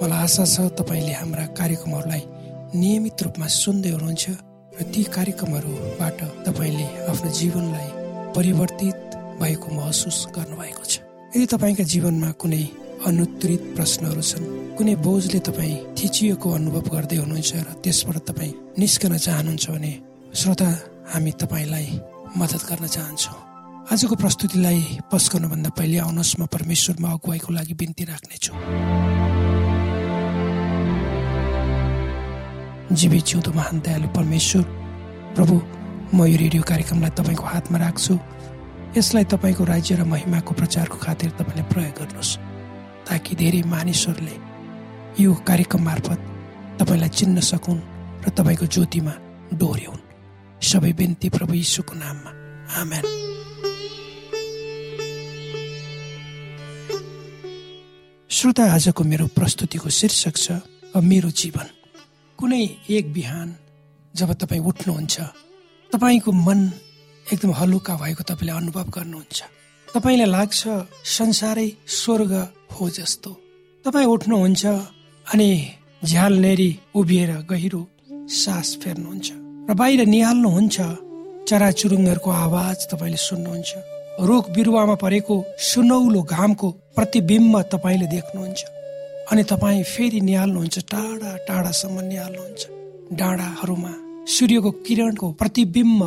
मलाई आशा छ तपाईँले हाम्रा कार्यक्रमहरूलाई नियमित रूपमा सुन्दै हुनुहुन्छ र ती कार्यक्रमहरूबाट तपाईँले आफ्नो जीवनलाई परिवर्तित भएको महसुस गर्नुभएको छ। यदि तपाईँका जीवनमा कुनै अनुत्तरित प्रश्नहरू छन् कुनै बोझले तपाईँ थिचिएको अनुभव गर्दै हुनुहुन्छ र त्यसबाट तपाईँ निस्कन चाहनुहुन्छ भने श्रोता हामी तपाईँलाई मद्दत गर्न चाहन्छौँ। आजको प्रस्तुतिलाई पस्कनुभन्दा पहिले आउनुहोस् म परमेश्वरमा अगुवाईको लागि बिन्ती राख्नेछु। जीवी जिउँदो महान दयालु परमेश्वर। प्रभु म यो रेडियो कार्यक्रमलाई तपाईँको हातमा राख्छु। यसलाई तपाईँको राज्य र महिमाको प्रचारको खातिर तपाईँले प्रयोग गर्नुहोस् ताकि धेरै मानिसहरूले यो कार्यक्रम मार्फत तपाईँलाई चिन्न सकुन् र तपाईँको ज्योतिमा डोर्याउन्। सबै बिन्ती प्रभु यीशुको नाममा। आमेन। श्रोता आजको मेरो प्रस्तुतिको शीर्षक छ मेरो जीवन। कुनै एक बिहान जब तपाईँ उठ्नुहुन्छ तपाईँको मन एकदम हलुका भएको तपाईँले अनुभव गर्नुहुन्छ। तपाईँलाई लाग्छ संसारै स्वर्ग हो जस्तो। तपाईँ उठ्नुहुन्छ अनि झ्याल नेरी उभिएर गहिरो सास फेर्नुहुन्छ र बाहिर निहाल्नुहुन्छ चराचुरुङ्गहरूको आवाज तपाईँले सुन्नुहुन्छ। रुख बिरुवामा परेको सुनौलो घामको प्रतिबिम्ब तपाईँले देख्नुहुन्छ। अनि तपाईँ फेरि निहाल्नुहुन्छ टाढा टाढासम्म निहाल्नुहुन्छ। डाँडाहरूमा सूर्यको किरणको प्रतिबिम्ब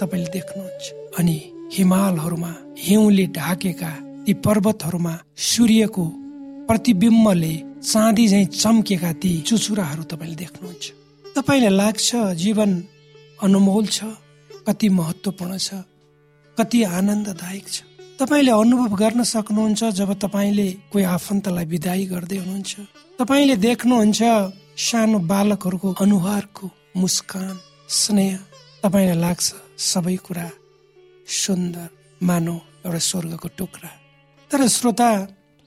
तपाईँले देख्नुहुन्छ। अनि हिमालहरूमा हिउँले ढाकेका ती पर्वतहरूमा सूर्यको प्रतिबिम्बले चाँदी झै चम्केका ती चुचुराहरू तपाईँले देख्नुहुन्छ। तपाईँलाई लाग्छ जीवन अनमोल छ कति महत्वपूर्ण छ कति आनन्ददायक छ। तपाईँले अनुभव गर्न सक्नुहुन्छ जब तपाईँले कोही आफन्तलाई विदाई गर्दै हुनुहुन्छ। तपाईँले देख्नुहुन्छ सानो बालकहरूको अनुहारको मुस्कान स्नेह। तपाईँलाई लाग्छ सबै कुरा सुन्दर मानव एउटा स्वर्गको टुक्रा। तर श्रोता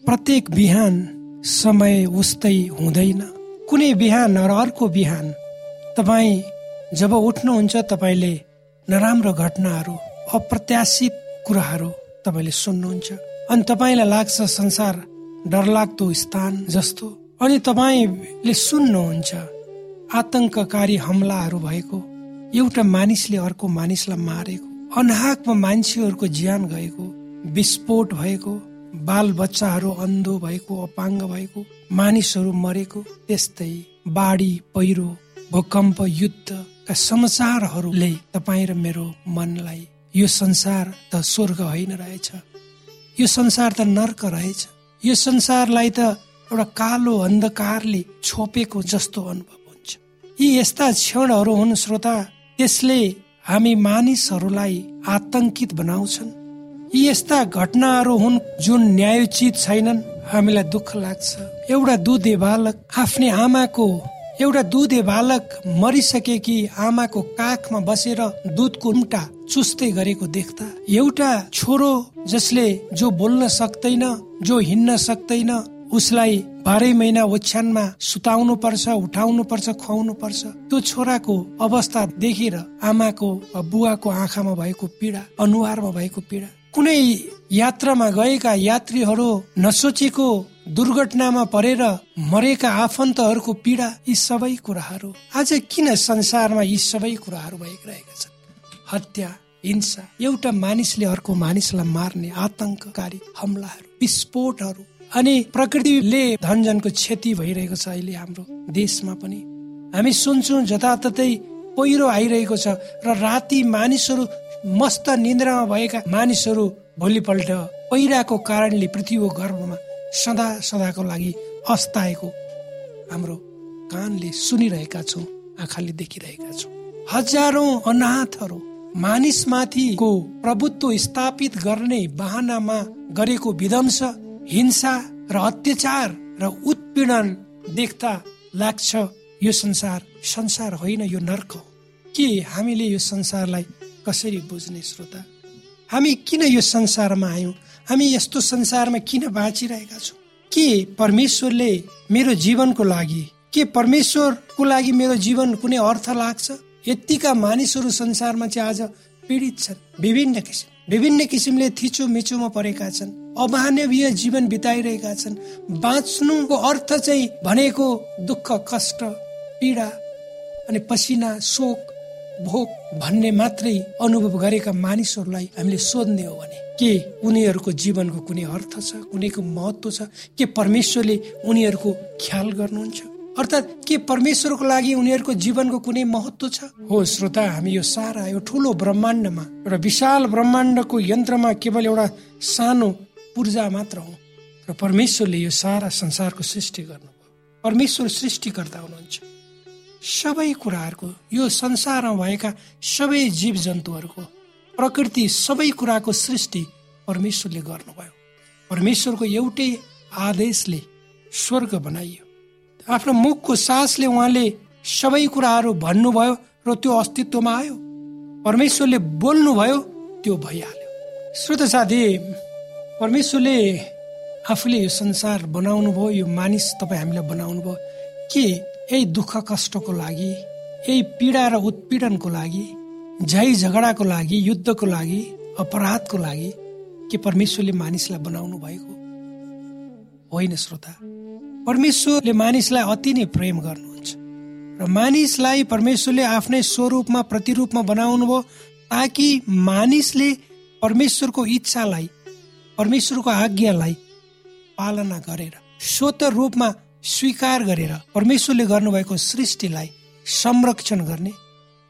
प्रत्येक बिहान समय उस्तै हुँदैन। कुनै बिहान र अर्को बिहान तपाईँ जब उठ्नुहुन्छ तपाईँले नराम्रो घटनाहरू अप्रत्याशित कुराहरू तपाईँले सुन्नुहुन्छ। अनि तपाईँलाई लाग्छ संसार डरलाग्दो स्थान जस्तो। अनि तपाईँले सुन्नुहुन्छ आतंककारी हमलाहरू भएको एउटा मानिसले अर्को मानिसलाई मारेको अनाहकमा मान्छेहरूको ज्यान गएको विस्फोट भएको बाल बच्चाहरू अन्धो भएको अपाङ्ग भएको मानिसहरू मरेको त्यस्तै बाढी पहिरो भूकम्प युद्धका समाचारहरूले तपाईँ र मेरो मनलाई यो संसार त स्वर्ग होइन रहेछ। यो संसार त नर्क रहेछ। यो संसारलाई त एउटा कालो अन्धकारले छोपेको जस्तो अनुभव हुन्छ। यी यस्ता क्षणहरू हुन् श्रोता त्यसले हामी मानिसहरूलाई आतंकित बनाउँछन्। यी यस्ता घटनाहरू हुन् जुन न्यायोचित छैनन्। हामीलाई दुःख लाग्छ। एउटा दुधे बालक आफ्नै आमाको एउटा दुधे बालक मरिसकेकी आमाको काखमा बसेर दुधको उम्टा चुस्दै गरेको देख्दा एउटा छोरो जसले जो बोल्न सक्दैन जो हिँड्न सक्दैन उसलाई बाह्रै महिना ओछ्यानमा सुताउनु पर्छ उठाउनु पर्छ खुवाउनु पर्छ त्यो छोराको अवस्था देखेर आमाको बुवाको आँखामा भएको पीडा अनुहारमा भएको पीडा। कुनै यात्रामा गएका यात्रीहरू नसोचेको दुर्घटनामा परेर मरेका आफन्तहरूको पीडा यी सबै कुराहरू। आज किन संसारमा यी सबै कुराहरू भइरहेका छन्? हत्या हिंसा एउटा मानिसले अर्को मानिसलाई मार्ने आतंककारी हमलाहरू विस्फोटहरू अनि प्रकृतिले धनजनको क्षति भइरहेको छ अहिले हाम्रो देशमा पनि। हामी सुन्छौँ जताततै पहिरो आइरहेको छ र राति मानिसहरू मस्त निन्द्रामा भएका मानिसहरू भोलिपल्ट पहिराको कारणले पृथ्वीको गर्भमा सदा सदाको लागि अस्ताएको हाम्रो कानले सुनिरहेका छौँ आँखाले देखिरहेका छौँ। हजारौं अनाथहरू मानिसमाथिको प्रभुत्व स्थापित गर्ने बाहनामा गरेको विध्वंस हिंसा र अत्याचार र उत्पीडन देख्दा लाग्छ यो संसार संसार होइन यो नर्क हो। के हामीले यो संसारलाई कसरी बुझ्ने श्रोता? हामी किन यो संसारमा आयौँ? हामी यस्तो संसारमा किन बाँचिरहेका छौँ? के परमेश्वरले मेरो जीवनको लागि के परमेश्वरको लागि मेरो जीवन कुनै अर्थ लाग्छ? यतिका मानिसहरू संसारमा चाहिँ आज पीडित छन् विभिन्न किसिम विभिन्न किसिमले थिचो मिचोमा परेका छन् अमानवीय जीवन बिताइरहेका छन्। बाँच्नुको अर्थ चाहिँ भनेको दुःख कष्ट पीडा अनि पसिना शोक भोक भन्ने मात्रै अनुभव गरेका मानिसहरूलाई हामीले सोध्ने हो भने के उनीहरूको जीवनको कुनै अर्थ छ कुनैको महत्व छ के परमेश्वरले उनीहरूको ख्याल गर्नुहुन्छ? अर्थात् के परमेश्वरको लागि उनीहरूको जीवनको कुनै महत्व छ? हो श्रोता हामी यो सारा यो ठुलो ब्रह्माण्डमा एउटा विशाल ब्रह्माण्डको यन्त्रमा केवल एउटा सानो पूर्जा मात्र हो र परमेश्वरले यो सारा संसारको सृष्टि गर्नुभयो। परमेश्वर सृष्टिकर्ता हुनुहुन्छ। सबै कुराहरूको यो संसारमा भएका सबै जीव जन्तुहरूको प्रकृति सबै कुराको सृष्टि परमेश्वरले गर्नुभयो। परमेश्वरको एउटै आदेशले स्वर्ग बनाइयो। आफ्नो मुखको सासले उहाँले सबै कुराहरू भन्नुभयो र त्यो अस्तित्वमा आयो। परमेश्वरले बोल्नुभयो त्यो भइहाल्यो। श्रोत साथी परमेश्वरले आफूले यो संसार बनाउनु भयो यो मानिस तपाईँ हामीलाई बनाउनु भयो के यही दुःख कष्टको लागि यही पीडा र उत्पीडनको लागि झै झगडाको लागि युद्धको लागि अपराधको लागि के परमेश्वरले मानिसलाई बनाउनु भएको? होइन श्रोता परमेश्वरले मानिसलाई अति नै प्रेम गर्नुहुन्छ र मानिसलाई परमेश्वरले आफ्नै स्वरूपमा प्रतिरूपमा बनाउनु भयो ताकि मानिसले परमेश्वरको इच्छालाई परमेश्वरको आज्ञालाई पालना गरेर स्वत रूपमा स्वीकार गरेर परमेश्वरले गर्नुभएको सृष्टिलाई संरक्षण गर्ने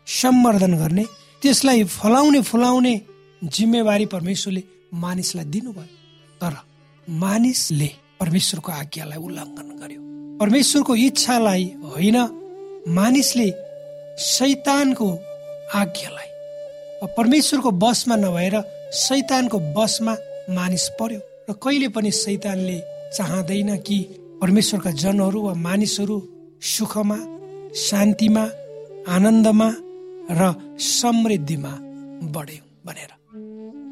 सम्वर्धन गर्ने त्यसलाई फलाउने फुलाउने जिम्मेवारी परमेश्वरले मानिसलाई दिनुभयो। तर मानिसले परमेश्वरको आज्ञालाई उल्लङ्घन गर्यो। परमेश्वरको इच्छालाई होइन मानिसले शैतानको आज्ञालाई। परमेश्वरको बसमा नभएर शैतानको बसमा मानिस पर्यो। र कहिले पनि शैतानले चाहँदैन कि परमेश्वरका जनहरू वा मानिसहरू सुखमा शान्तिमा आनन्दमा र समृद्धिमा बढ्यो भनेर।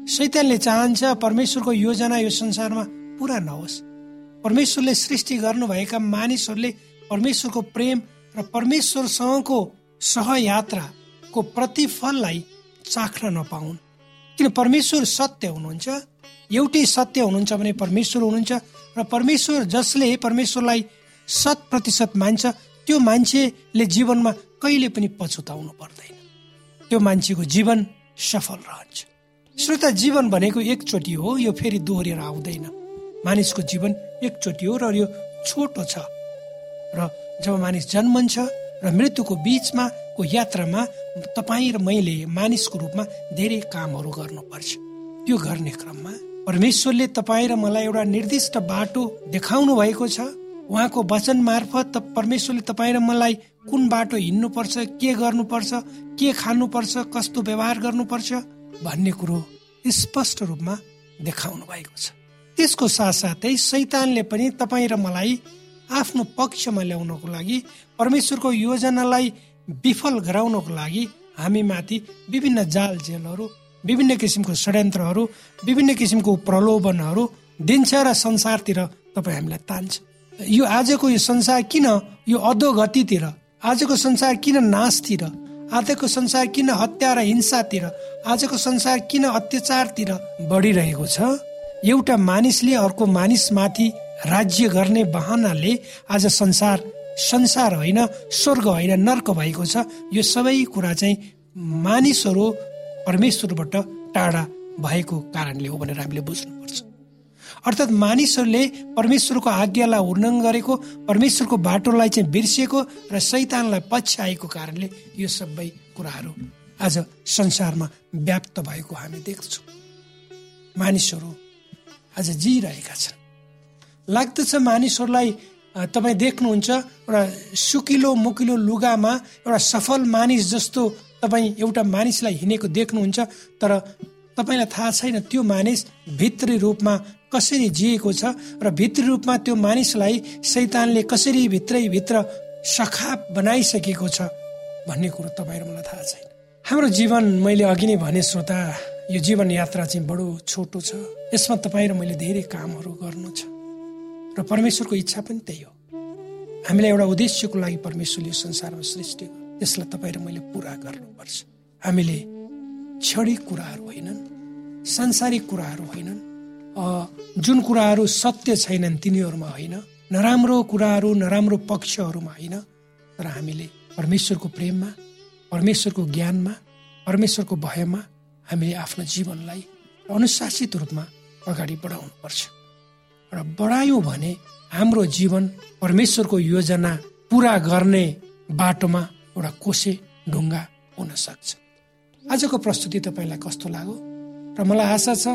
शैतानले चाहन्छ परमेश्वरको योजना यो संसारमा पुरा नहोस्। परमेश्वरले सृष्टि गर्नुभएका मानिसहरूले परमेश्वरको प्रेम र परमेश्वरसँगको सहयात्राको प्रतिफललाई चाख्न नपाउन्। किन परमेश्वर सत्य हुनुहुन्छ? एउटै सत्य हुनुहुन्छ भने परमेश्वर हुनुहुन्छ र परमेश्वर जसले परमेश्वरलाई शत प्रतिशत मान्छ त्यो मान्छेले जीवनमा कहिले पनि पछुताउनु पर्दैन। त्यो मान्छेको जीवन सफल रहन्छ। श्रोता जीवन भनेको एकचोटि हो यो फेरि दोहोरेर आउँदैन। मानिसको जीवन एकचोटि हो र यो छोटो छ। र जब मानिस जन्मन्छ र मृत्युको बिचमा को यात्रामा तपाईँ र मैले मानिसको रूपमा धेरै कामहरू गर्नुपर्छ। त्यो गर्ने क्रममा परमेश्वरले तपाईँ र मलाई एउटा निर्दिष्ट बाटो देखाउनु भएको छ। उहाँको वचन मार्फत परमेश्वरले तपाईँ र मलाई कुन बाटो हिँड्नुपर्छ के गर्नुपर्छ के खानुपर्छ कस्तो व्यवहार गर्नुपर्छ भन्ने कुरो स्पष्ट रूपमा देखाउनु भएको छ। त्यसको साथसाथै सैतानले पनि तपाईँ र मलाई आफ्नो पक्षमा ल्याउनको लागि परमेश्वरको योजनालाई विफल गराउनको लागि हामी माथि विभिन्न जाल जेलहरू विभिन्न किसिमको षड्यन्त्रहरू विभिन्न किसिमको प्रलोभनहरू दिन्छ र संसारतिर तपाईँ हामीलाई तान्छ। यो आजको यो संसार किन यो अधोगतितिर आजको संसार किन नाशतिर आजको संसार किन हत्या र हिंसातिर आजको संसार किन अत्याचारतिर बढिरहेको छ? एउटा मानिसले अर्को मानिसमाथि राज्य गर्ने बहानाले आज संसार संसार होइन स्वर्ग होइन नर्क भएको छ। यो सबै कुरा चाहिँ मानिसहरू परमेश्वरबाट टाढा भएको कारणले हो भनेर हामीले बुझ्नुपर्छ। अर्थात् मानिसहरूले परमेश्वरको आज्ञालाई उल्लङ्घन गरेको परमेश्वरको बाटोलाई चाहिँ बिर्सिएको र सैतानलाई पछ्याएको कारणले यो सबै कुराहरू आज संसारमा व्याप्त भएको हामी देख्छौँ। मानिसहरू आज जिरहेका छन्। लाग्दछ मानिसहरूलाई तपाईँ देख्नुहुन्छ एउटा सुकिलो मुकिलो लुगामा एउटा सफल मानिस जस्तो तपाईँ एउटा मानिसलाई हिँडेको देख्नुहुन्छ तर तपाईँलाई थाहा छैन त्यो मानिस भित्री रूपमा कसरी जिएको छ र भित्री रूपमा त्यो मानिसलाई सैतानले कसरी भित्रैभित्र सखाप बनाइसकेको छ भन्ने कुरो तपाईँ र मलाई थाहा छैन। हाम्रो जीवन मैले अघि नै भने श्रोता यो जीवन यात्रा चाहिँ बडो छोटो छ। यसमा तपाईँ र मैले धेरै कामहरू गर्नु छ। र परमेश्वरको इच्छा पनि त्यही हो। हामीलाई एउटा उद्देश्यको लागि परमेश्वरले संसारमा सृष्टि त्यसलाई तपाईँ र मैले पुरा गर्नुपर्छ। हामीले क्षणिक कुराहरू होइनन् सांसारिक कुराहरू होइनन् जुन कुराहरू सत्य छैनन् तिनीहरूमा होइन नराम्रो कुराहरू नराम्रो पक्षहरूमा होइन तर हामीले परमेश्वरको प्रेममा परमेश्वरको ज्ञानमा परमेश्वरको भयमा हामीले आफ्नो जीवनलाई अनुशासित रूपमा अगाडि बढाउनुपर्छ। र बढायौँ भने हाम्रो जीवन परमेश्वरको योजना पुरा गर्ने बाटोमा एउटा कोसे ढुङ्गा हुन सक्छ। आजको प्रस्तुति तपाईँलाई कस्तो लाग्यो? र मलाई आशा छ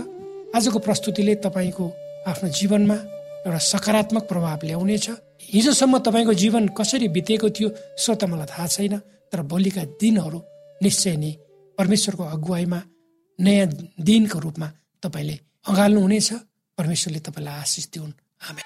आजको प्रस्तुतिले तपाईँको आफ्नो जीवनमा एउटा सकारात्मक प्रभाव ल्याउनेछ। हिजोसम्म तपाईँको जीवन कसरी बितेको थियो सो त मलाई थाहा छैन तर भोलिका दिनहरू निश्चय नै परमेश्वरको अगुवाईमा नयाँ दिनको रूपमा तपाईँले अँगाल्नुहुनेछ। परमेश्वरले तपाईँलाई आशिष दिउन्। आमेन।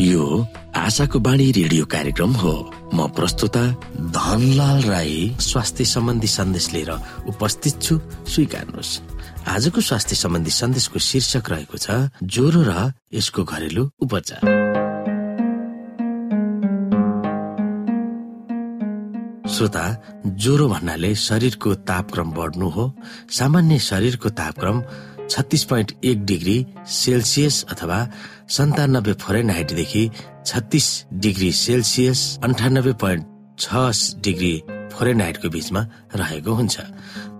यो आशाको बाणी रेडियो कार्यक्रम हो। म प्रस्तुता धनलाल राई स्वास्थ्य सम्बन्धी सन्देश लिएर उपस्थित छु। स्वीकार्नुहोस्। आजको स्वास्थ्य सम्बन्धी सन्देशको शीर्षक रहेको छ ज्वरो र यसको घरेलु उपचार। श्रोता ज्वरो भन्नाले शरीरको तापक्रम बढ्नु हो। सामान्य शरीरको तापक्रम छत्तिस पोइन्ट एक डिग्री सेल्सियस अथवा सन्तानब्बे फोरेनहाइटदेखि छत्तिस डिग्री सेल्सियस अन्ठानब्बे पोइन्ट छ डिग्री फोरेनहाइटको बीचमा रहेको हुन्छ।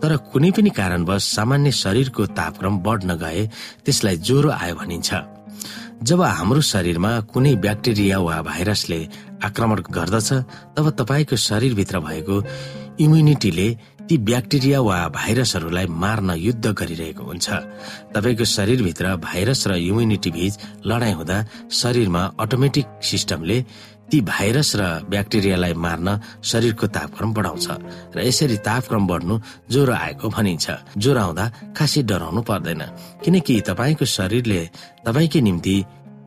तर कुनै पनि कारणवश सामान्य शरीरको तापक्रम बढ्न गए त्यसलाई ज्वरो आयो भनिन्छ। जब हाम्रो शरीरमा कुनै ब्याक्टेरिया वा भाइरसले आक्रमण गर्दछ तब तपाईँको शरीरभित्र भएको इम्युनिटीले ती ब्याक्टेरिया वा भाइरसहरूलाई मार्न युद्ध गरिरहेको हुन्छ। तपाईँको शरीरभित्र भाइरस र इम्युनिटी बीच लडाईँ हुँदा शरीरमा अटोमेटिक सिस्टमले ती भाइरस र ब्याक्टेरियालाई मार्न शरीरको तापक्रम बढाउँछ र यसरी तापक्रम बढ्नु ज्वरो आएको भनिन्छ। ज्वरो आउँदा खासै डराउनु पर्दैन। किनकि तपाईँको शरीरले तपाईँकै निम्ति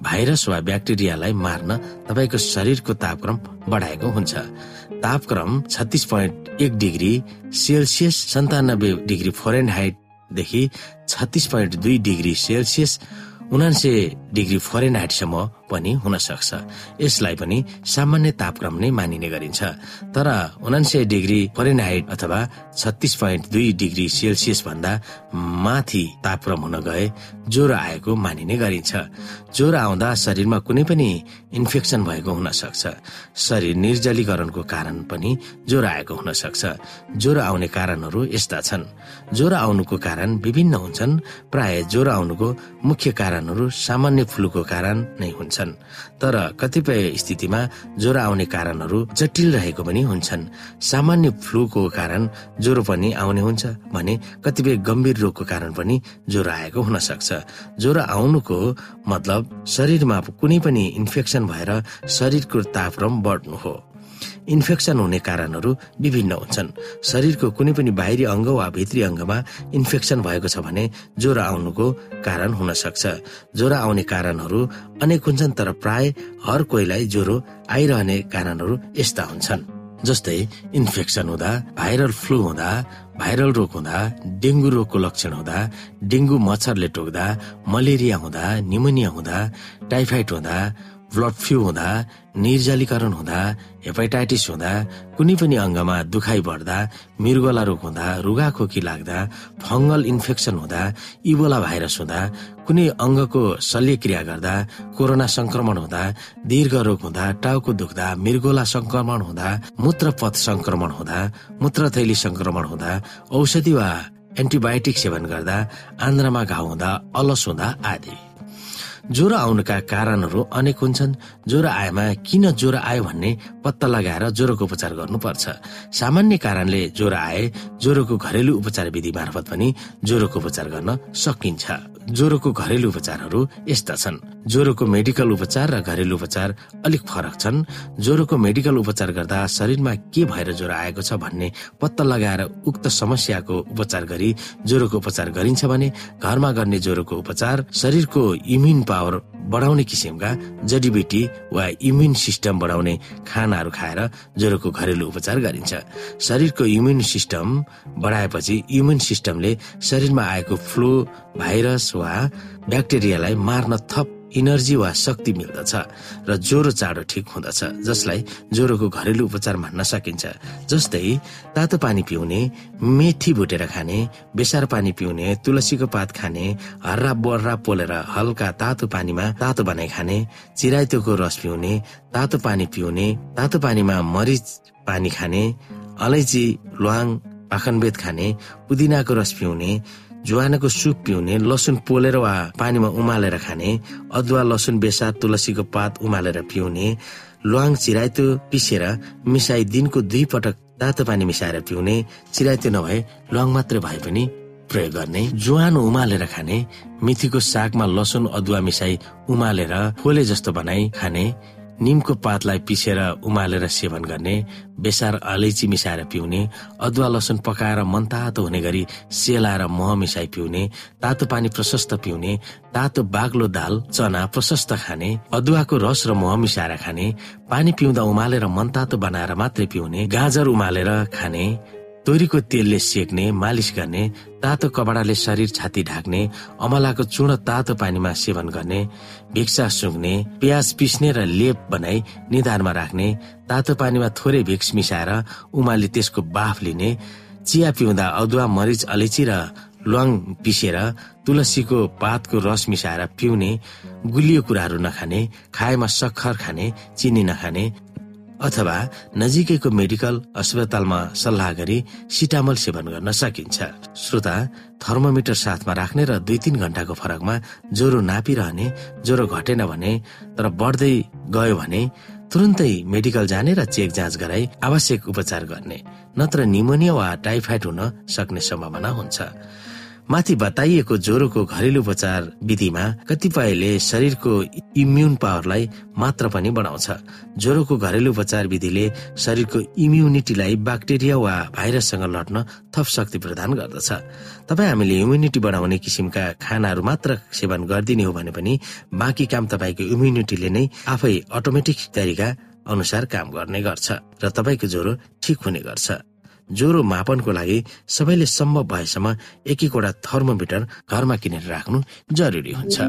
भाइरस वा ब्याक्टेरियालाई मार्न तपाईँको शरीरको तापक्रम बढाएको हुन्छ। तापक्रम छत्तिस पोइन्ट एक डिग्री सेल्सियस सन्तानब्बे डिग्री फोरेन हाइटदेखि छत्तिस पोइन्ट दुई डिग्री सेल्सियस उनासे डिग्री फोरेन हाइटसम्म पनि हुन सक्छ। यसलाई पनि सामान्य तापक्रम नै मानिने गरिन्छ। तर उनान्सय डिग्री फरेनहाइट अथवा छत्तिस पोइन्ट दुई डिग्री सेल्सियस भन्दा माथि तापक्रम हुन गए ज्वरो आएको मानिने गरिन्छ। ज्वरो आउँदा शरीरमा कुनै पनि इन्फेक्सन भएको हुन सक्छ। शरीर निर्जलीकरणको कारण पनि ज्वरो आएको हुन सक्छ। ज्वरो आउने कारणहरू यस्ता छन्। ज्वरो आउनुको कारण विभिन्न हुन्छन्। प्राय ज्वरो आउनुको मुख्य कारणहरू सामान्य फ्लूको कारण नै हुन्छ हुन्छन्। तर कतिपय स्थितिमा ज्वरो आउने कारणहरू जटिल रहेको पनि हुन्छन्। सामान्य फ्लूको कारण ज्वरो पनि आउने हुन्छ भने कतिपय गम्भीर रोगको कारण पनि ज्वरो आएको हुन सक्छ। ज्वरो आउनुको मतलब शरीरमा कुनै पनि इन्फेक्सन भएर शरीरको तापक्रम बढ्नु हो। इन्फेक्सन हुने कारणहरू विभिन्न हुन्छन्। शरीरको कुनै पनि बाहिरी अङ्ग वा भित्री अङ्गमा इन्फेक्सन भएको छ भने ज्वरो आउनुको कारण हुन सक्छ। ज्वरो आउने कारणहरू अनेक हुन्छन् तर प्राय हर कोहीलाई ज्वरो आइरहने कारणहरू यस्ता हुन्छन्। जस्तै इन्फेक्सन हुँदा भाइरल फ्लू हुँदा भाइरल रोग हुँदा डेङ्गु रोगको लक्षण हुँदा डेङ्गु मच्छरले टोक्दा मलेरिया हुँदा निमोनिया हुँदा टाइफाइड हुँदा ब्लड फ्लू हुँदा निर्जलीकरण हुँदा हेपाटाइटिस हुँदा कुनै पनि अङ्गमा दुखाइ बढ्दा मृगोला रोग हुँदा रुगा खोकी लाग्दा फङ्गल इन्फेक्सन हुँदा इबोला भाइरस हुँदा कुनै अङ्गको शल्यक्रिया गर्दा कोरोना संक्रमण हुँदा दीर्घ रोग हुँदा टाउको दुख्दा मृगोला संक्रमण हुँदा मूत्रपथ संक्रमण हुँदा मूत्रथैली संक्रमण हुँदा औषधि वा एन्टिबायोटिक सेवन गर्दा आन्द्रामा घाउ हुँदा अलस हुँदा आदि। ज्वरो आउनुका कारणहरू अनेक हुन्छन्। ज्वरो आएमा किन ज्वरो आयो भन्ने पत्ता लगाएर ज्वरोको उपचार गर्नुपर्छ। सामान्य कारणले ज्वरो आए ज्वरोको घरेलु उपचार विधि मार्फत पनि ज्वरोको उपचार गर्न सकिन्छ। ज्वरोको घरेलु उपचारहरू यस्ता छन्। ज्वरोको मेडिकल उपचार र घरेलु उपचार अलिक फरक छन्। ज्वरोको मेडिकल उपचार गर्दा शरीरमा के भएर ज्वरो आएको छ भन्ने पत्ता लगाएर उक्त समस्याको उपचार गरी ज्वरोको उपचार गरिन्छ भने घरमा गर्ने ज्वरोको उपचार शरीरको इम्युन पावर बढाउने किसिमका जडीबुटी वा इम्युन सिस्टम बढाउने खानाहरू खाएर ज्वरोको घरेलु उपचार गरिन्छ। शरीरको इम्युन सिस्टम बढाएपछि इम्युन सिस्टमले शरीरमा आएको फ्लू भाइरस वा ब्याक्टेरियालाई मार्न थप इनर्जी वा शक्ति मिल्दछ र ज्वरो चाँडो ठिक हुँदछ जसलाई ज्वरोको घरेलु उपचार भन्न सकिन्छ। जस्तै तातो पानी पिउने मेथी भुटेर खाने बेसार पानी पिउने तुलसीको पात खाने हर्रा बर्रा पोलेर हल्का तातो पानीमा तातो बनाइ खाने चिराइतोको रस पिउने तातो पानी पिउने तातो पानीमा मरिच पानी खाने अलैँची ल्वाङ पाखनबेद खाने पुदिनाको रस पिउने जुवानको सुप पिउने लसुन पोलेर वा पानीमा उमालेर खाने अदुवा लसुन बेसा तुलसीको पात उमालेर पिउने ल्वाङ चिराइतो पिसेर मिसाई दिनको दुई पटक तातो पानी मिसाएर पिउने चिराइतो नभए ल्वाङ मात्रै भए पनि प्रयोग गर्ने जुवान उमालेर खाने मिथीको सागमा लसुन अदुवा मिसाई उमालेर फोले जस्तो बनाई खाने निमको पातलाई पिसेर उमालेर सेवन गर्ने बेसार अलैँची मिसाएर पिउने अदुवा लसुन पकाएर मनतातो हुने गरी सेलाएर मह मिसाई पिउने तातो पानी प्रशस्त पिउने तातो बाग्लो दाल चना प्रशस्त खाने अदुवाको रस र मह मिसाएर खाने पानी पिउँदा उमालेर मनतातो बनाएर मात्रै पिउने गाजर उमालेर खाने तोरीको तेलले सेक्ने मालिस गर्ने तातो कपडाले शरीर छाती ढाक्ने अमलाको चूर्ण तातो पानीमा सेवन गर्ने भिक्सा सुँग्ने प्याज पिस्ने र लेप बनाई निधारमा राख्ने तातो पानीमा थोरै भिक्स मिसाएर उमाली त्यसको बाफ लिने चिया पिउँदा अदुवा मरिच अलैँची र ल्वाङ पिसेर तुलसीको पातको रस मिसाएर पिउने गुलियो कुराहरू नखाने खाएमा सक्खर खाने चिनी नखाने अथवा नजिकैको मेडिकल अस्पतालमा सल्लाह गरी सिटामल सेवन गर्न सकिन्छ। श्रोता थर्मोमिटर साथमा राख्ने र दुई तिन घण्टाको फरकमा ज्वरो नापिरहने ज्वरो घटेन भने तर बढ्दै गयो भने तुरन्तै मेडिकल जाने र चेक जाँच गराई आवश्यक उपचार गर्ने नत्र निमोनिया वा टाइफाइड हुन सक्ने सम्भावना हुन्छ। माथि बताइएको ज्वरोको घरेलु उपचार विधिमा कतिपयले शरीरको इम्युन पावरलाई मात्र पनि बढाउँछ। ज्वरोको घरेलु उपचार विधिले शरीरको इम्युनिटीलाई ब्याक्टेरिया वा भाइरससँग लड्न थप शक्ति प्रदान गर्दछ। तपाईँ हामीले इम्युनिटी बढाउने किसिमका खानाहरू मात्र सेवन गरिदिने हो भने पनि बाँकी काम तपाईँको इम्युनिटीले नै आफै अटोमेटिक तरिका अनुसार काम गर्ने गर्छ र तपाईँको ज्वरो ठिक हुने गर्छ। ज्वरो मापनको लागि सबैले सम्भव भएसम्म एक एकवटा थर्मोमिटर घरमा किनेर राख्नु जरुरी हुन्छ।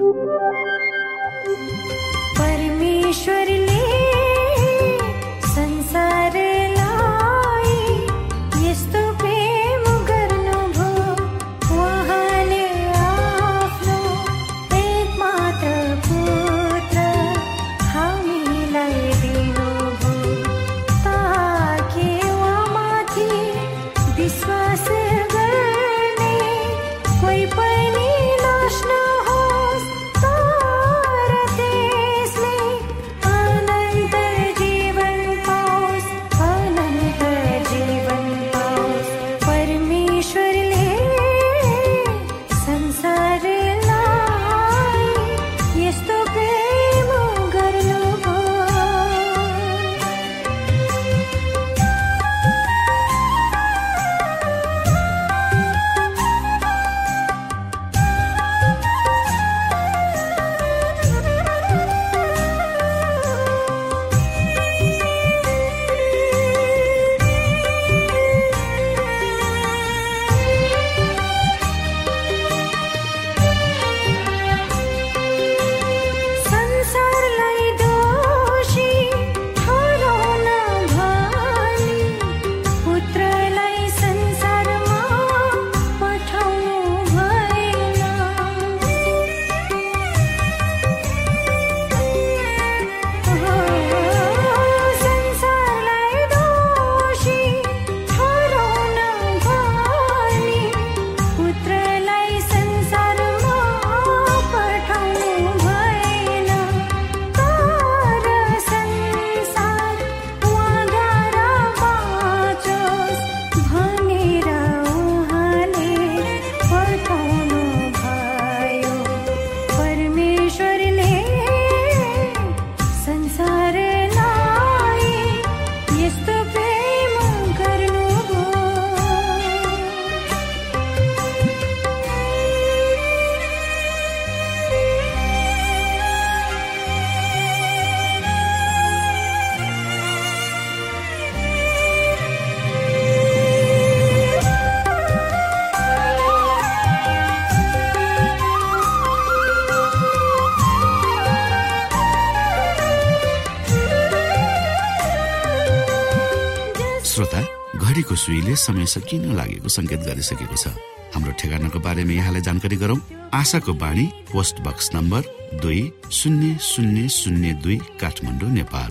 सुईले समय सकिन लागेको संकेत गरिसकेको छ। हाम्रो ठेगानाको बारेमा यहाँलाई जानकारी गरौं। आशाको बाणी पोस्ट बक्स नम्बर दुई शून्य शून्य शून्य दुई काठमाडौँ नेपाल।